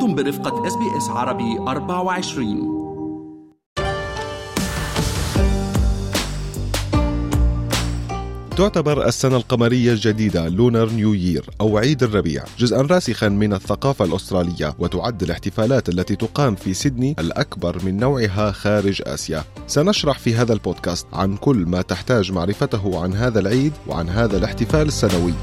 أنتم برفقة SBS عربي 24 تعتبر السنة القمرية الجديدة Lunar New Year أو عيد الربيع جزءا راسخا من الثقافة الأسترالية وتعد الاحتفالات التي تقام في سيدني الأكبر من نوعها خارج آسيا. سنشرح في هذا البودكاست عن كل ما تحتاج معرفته عن هذا العيد وعن هذا الاحتفال السنوي.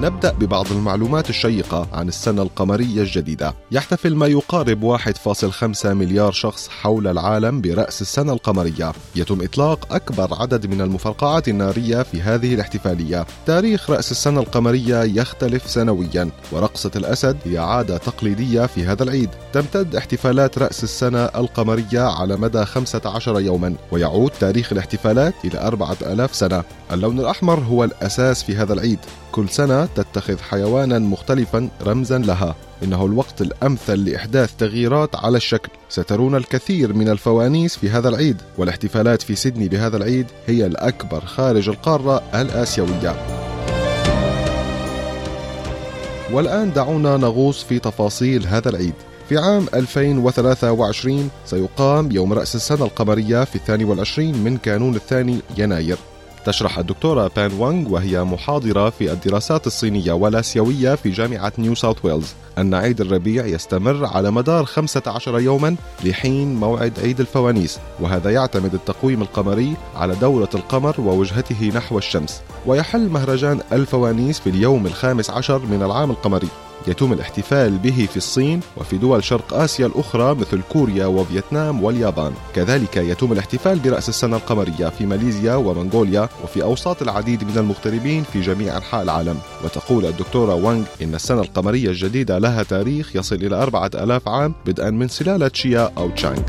نبدأ ببعض المعلومات الشيقة عن السنة القمرية الجديدة. يحتفل ما يقارب 1.5 مليار شخص حول العالم برأس السنة القمرية. يتم إطلاق أكبر عدد من المفرقعات النارية في هذه الاحتفالية. تاريخ رأس السنة القمرية يختلف سنويا ورقصة الأسد هي عادة تقليدية في هذا العيد. تمتد احتفالات رأس السنة القمرية على مدى 15 يوما ويعود تاريخ الاحتفالات إلى 4000 سنة. اللون الأحمر هو الأساس في هذا العيد. كل سنة تتخذ حيوانا مختلفا رمزا لها. إنه الوقت الأمثل لإحداث تغييرات على الشكل. سترون الكثير من الفوانيس في هذا العيد والاحتفالات في سيدني بهذا العيد هي الأكبر خارج القارة الآسيوية. والآن دعونا نغوص في تفاصيل هذا العيد. في عام 2023 سيقام يوم رأس السنة القمرية في الثاني والعشرين من كانون الثاني يناير. تشرح الدكتورة بان وانغ وهي محاضرة في الدراسات الصينية والآسيوية في جامعة نيو ساوث ويلز. أن عيد الربيع يستمر على مدار 15 يوما لحين موعد عيد الفوانيس وهذا يعتمد التقويم القمري على دورة القمر ووجهته نحو الشمس ويحل مهرجان الفوانيس في اليوم الخامس عشر من العام القمري. يتم الاحتفال به في الصين وفي دول شرق آسيا الأخرى مثل كوريا وفيتنام واليابان. كذلك يتم الاحتفال برأس السنة القمرية في ماليزيا ومنغوليا وفي أوساط العديد من المغتربين في جميع أنحاء العالم. وتقول الدكتورة وانغ إن السنة القمرية الجديدة لها تاريخ يصل إلى أربعة ألاف عام بدءا من سلالة شيا أو تشانغ.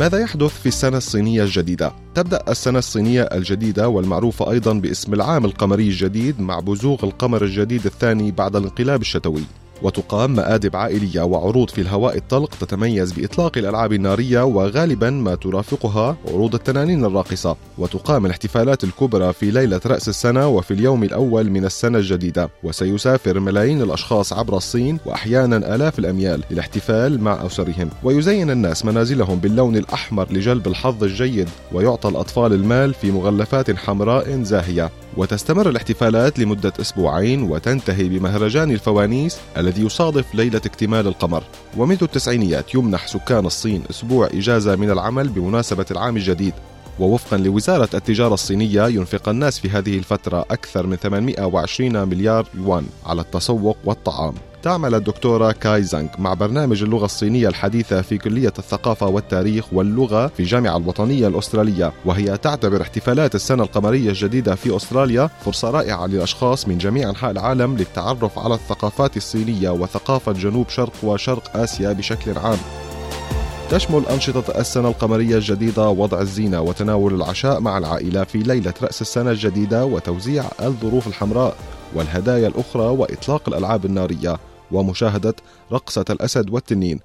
ماذا يحدث في السنة الصينية الجديدة؟ تبدأ السنة الصينية الجديدة والمعروفة أيضا باسم العام القمري الجديد مع بزوغ القمر الجديد الثاني بعد الانقلاب الشتوي وتقام مآدب عائلية وعروض في الهواء الطلق تتميز بإطلاق الألعاب النارية وغالبا ما ترافقها عروض التنانين الراقصة. وتقام الاحتفالات الكبرى في ليلة رأس السنة وفي اليوم الأول من السنة الجديدة. وسيسافر ملايين الأشخاص عبر الصين وأحيانا آلاف الأميال للاحتفال مع أسرهم. ويزين الناس منازلهم باللون الأحمر لجلب الحظ الجيد ويعطى الأطفال المال في مغلفات حمراء زاهية. وتستمر الاحتفالات لمدة أسبوعين وتنتهي بمهرجان الفوانيس الذي يصادف ليلة اكتمال القمر. ومنذ التسعينيات يمنح سكان الصين أسبوع إجازة من العمل بمناسبة العام الجديد. ووفقا لوزارة التجارة الصينية ينفق الناس في هذه الفترة أكثر من 820 مليار يوان على التسوق والطعام. تعمل الدكتورة كاي زانغ مع برنامج اللغة الصينية الحديثة في كلية الثقافة والتاريخ واللغة في الجامعة الوطنية الأسترالية. وهي تعتبر احتفالات السنة القمرية الجديدة في أستراليا فرصة رائعة للأشخاص من جميع أنحاء العالم للتعرف على الثقافات الصينية وثقافة جنوب شرق وشرق آسيا بشكل عام. تشمل أنشطة السنة القمرية الجديدة وضع الزينة وتناول العشاء مع العائلة في ليلة رأس السنة الجديدة وتوزيع الظروف الحمراء والهدايا الأخرى وإطلاق الألعاب النارية. ومشاهدة رقصة الأسد والتنين.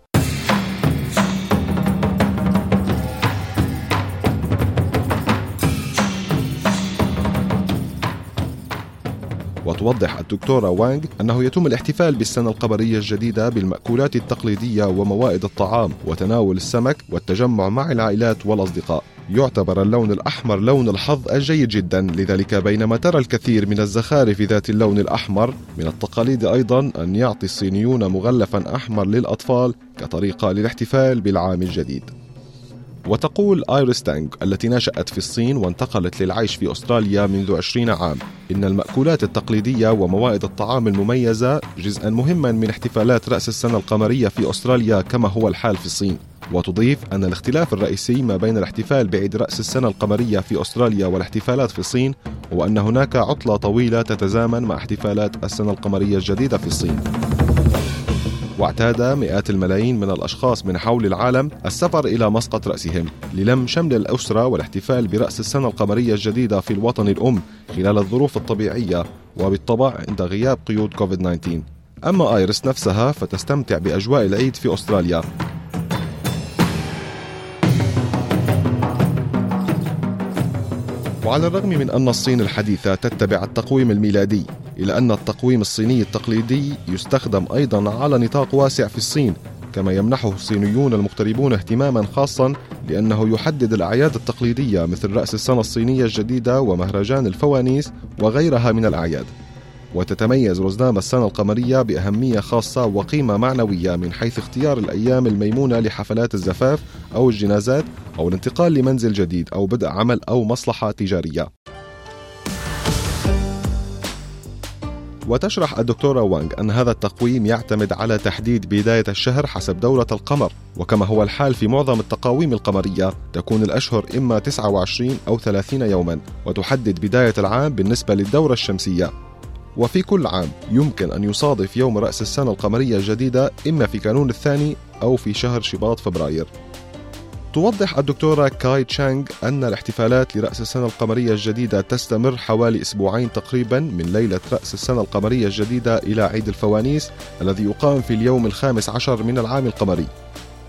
وتوضح الدكتورة وانغ أنه يتم الاحتفال بالسنة القمرية الجديدة بالمأكولات التقليدية وموائد الطعام وتناول السمك والتجمع مع العائلات والأصدقاء. يعتبر اللون الأحمر لون الحظ الجيد جدا لذلك بينما ترى الكثير من الزخارف ذات اللون الأحمر من التقاليد أيضا أن يعطي الصينيون مغلفا أحمر للأطفال كطريقة للاحتفال بالعام الجديد. وتقول آيريس تانغ التي نشأت في الصين وانتقلت للعيش في أستراليا منذ 20 عام. إن المأكولات التقليدية وموائد الطعام المميزة جزءا مهما من احتفالات رأس السنة القمرية في أستراليا كما هو الحال في الصين. وتضيف أن الاختلاف الرئيسي ما بين الاحتفال بعيد رأس السنة القمرية في أستراليا والاحتفالات في الصين هو أن هناك عطلة طويلة تتزامن مع احتفالات السنة القمرية الجديدة في الصين. واعتاد مئات الملايين من الأشخاص من حول العالم السفر إلى مسقط رأسهم للم شمل الأسرة والاحتفال برأس السنة القمرية الجديدة في الوطن الأم خلال الظروف الطبيعية وبالطبع عند غياب قيود كوفيد 19 أما آيرس نفسها فتستمتع بأجواء العيد في أستراليا. وعلى الرغم من أن الصين الحديثة تتبع التقويم الميلادي إلى أن التقويم الصيني التقليدي يستخدم أيضا على نطاق واسع في الصين كما يمنحه الصينيون المغتربون اهتماما خاصا لأنه يحدد الأعياد التقليدية مثل رأس السنة الصينية الجديدة ومهرجان الفوانيس وغيرها من الأعياد. وتتميز رزنام السنة القمرية بأهمية خاصة وقيمة معنوية من حيث اختيار الأيام الميمونة لحفلات الزفاف أو الجنازات أو الانتقال لمنزل جديد أو بدء عمل أو مصلحة تجارية. وتشرح الدكتورة وانغ أن هذا التقويم يعتمد على تحديد بداية الشهر حسب دورة القمر. وكما هو الحال في معظم التقاويم القمرية تكون الأشهر إما 29 أو 30 يوما وتحدد بداية العام بالنسبة للدورة الشمسية. وفي كل عام يمكن أن يصادف يوم رأس السنة القمرية الجديدة إما في كانون الثاني أو في شهر شباط فبراير. توضح الدكتورة كاي تشانغ أن الاحتفالات لرأس السنة القمرية الجديدة تستمر حوالي أسبوعين تقريبا من ليلة رأس السنة القمرية الجديدة إلى عيد الفوانيس الذي يقام في اليوم الخامس عشر من العام القمري.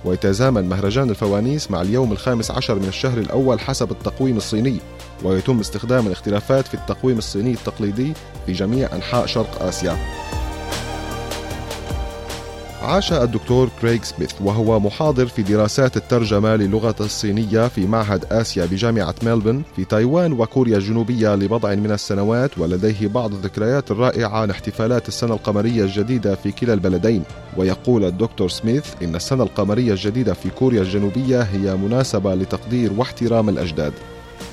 ويتزامن مهرجان الفوانيس مع اليوم الخامس عشر من الشهر الأول حسب التقويم الصيني. ويتم استخدام الاختلافات في التقويم الصيني التقليدي في جميع أنحاء شرق آسيا. عاش الدكتور كريغ سميث وهو محاضر في دراسات الترجمة للغة الصينية في معهد آسيا بجامعة ميلبورن في تايوان وكوريا الجنوبية لبضع من السنوات ولديه بعض الذكريات الرائعة عن احتفالات السنة القمرية الجديدة في كلا البلدين. ويقول الدكتور سميث إن السنة القمرية الجديدة في كوريا الجنوبية هي مناسبة لتقدير واحترام الأجداد.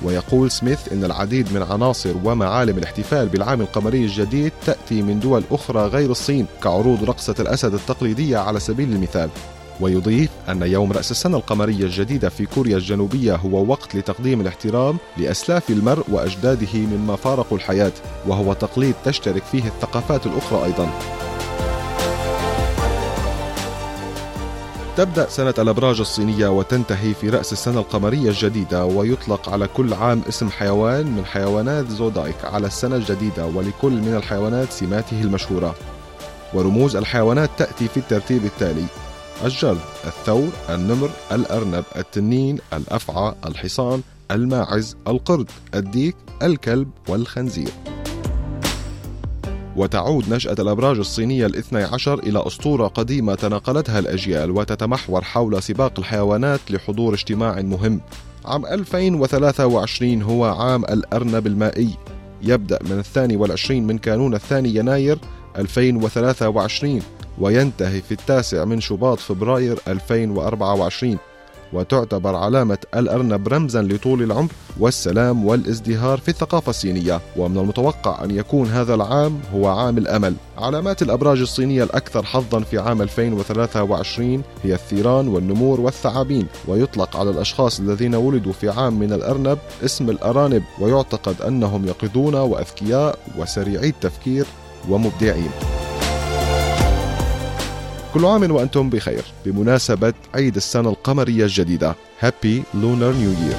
ويقول سميث إن العديد من عناصر ومعالم الاحتفال بالعام القمري الجديد تأتي من دول أخرى غير الصين كعروض رقصة الأسد التقليدية على سبيل المثال. ويضيف أن يوم رأس السنة القمرية الجديدة في كوريا الجنوبية هو وقت لتقديم الاحترام لأسلاف المرء وأجداده مما فارقوا الحياة وهو تقليد تشترك فيه الثقافات الأخرى أيضاً. تبدأ سنة الأبراج الصينية وتنتهي في رأس السنة القمرية الجديدة ويطلق على كل عام اسم حيوان من حيوانات زودايك على السنة الجديدة ولكل من الحيوانات سماته المشهورة ورموز الحيوانات تأتي في الترتيب التالي الجرذ، الثور، النمر، الأرنب، التنين، الأفعى، الحصان، الماعز، القرد، الديك، الكلب والخنزير. وتعود نشأة الأبراج الصينية الاثني عشر إلى أسطورة قديمة تناقلتها الأجيال وتتمحور حول سباق الحيوانات لحضور اجتماع مهم. عام 2023 هو عام الأرنب المائي. يبدأ من الثاني والعشرين من كانون الثاني يناير 2023 وينتهي في التاسع من شباط فبراير 2024 وتعتبر علامة الأرنب رمزا لطول العمر والسلام والازدهار في الثقافة الصينية. ومن المتوقع أن يكون هذا العام هو عام الأمل. علامات الأبراج الصينية الأكثر حظا في عام 2023 هي الثيران والنمور والثعابين. ويطلق على الأشخاص الذين ولدوا في عام من الأرنب اسم الأرانب ويعتقد أنهم يقظون وأذكياء وسريعي التفكير ومبدعين. كل عام وأنتم بخير. بمناسبة عيد السنة القمرية الجديدة Happy Lunar New Year.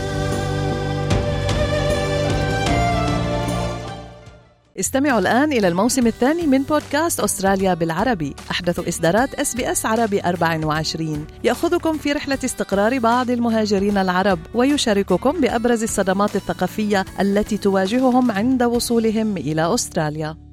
استمعوا الآن إلى الموسم الثاني من بودكاست أستراليا بالعربي. أحدث إصدارات SBS عربي 24 يأخذكم في رحلة استقرار بعض المهاجرين العرب ويشارككم بأبرز الصدمات الثقافية التي تواجههم عند وصولهم إلى أستراليا.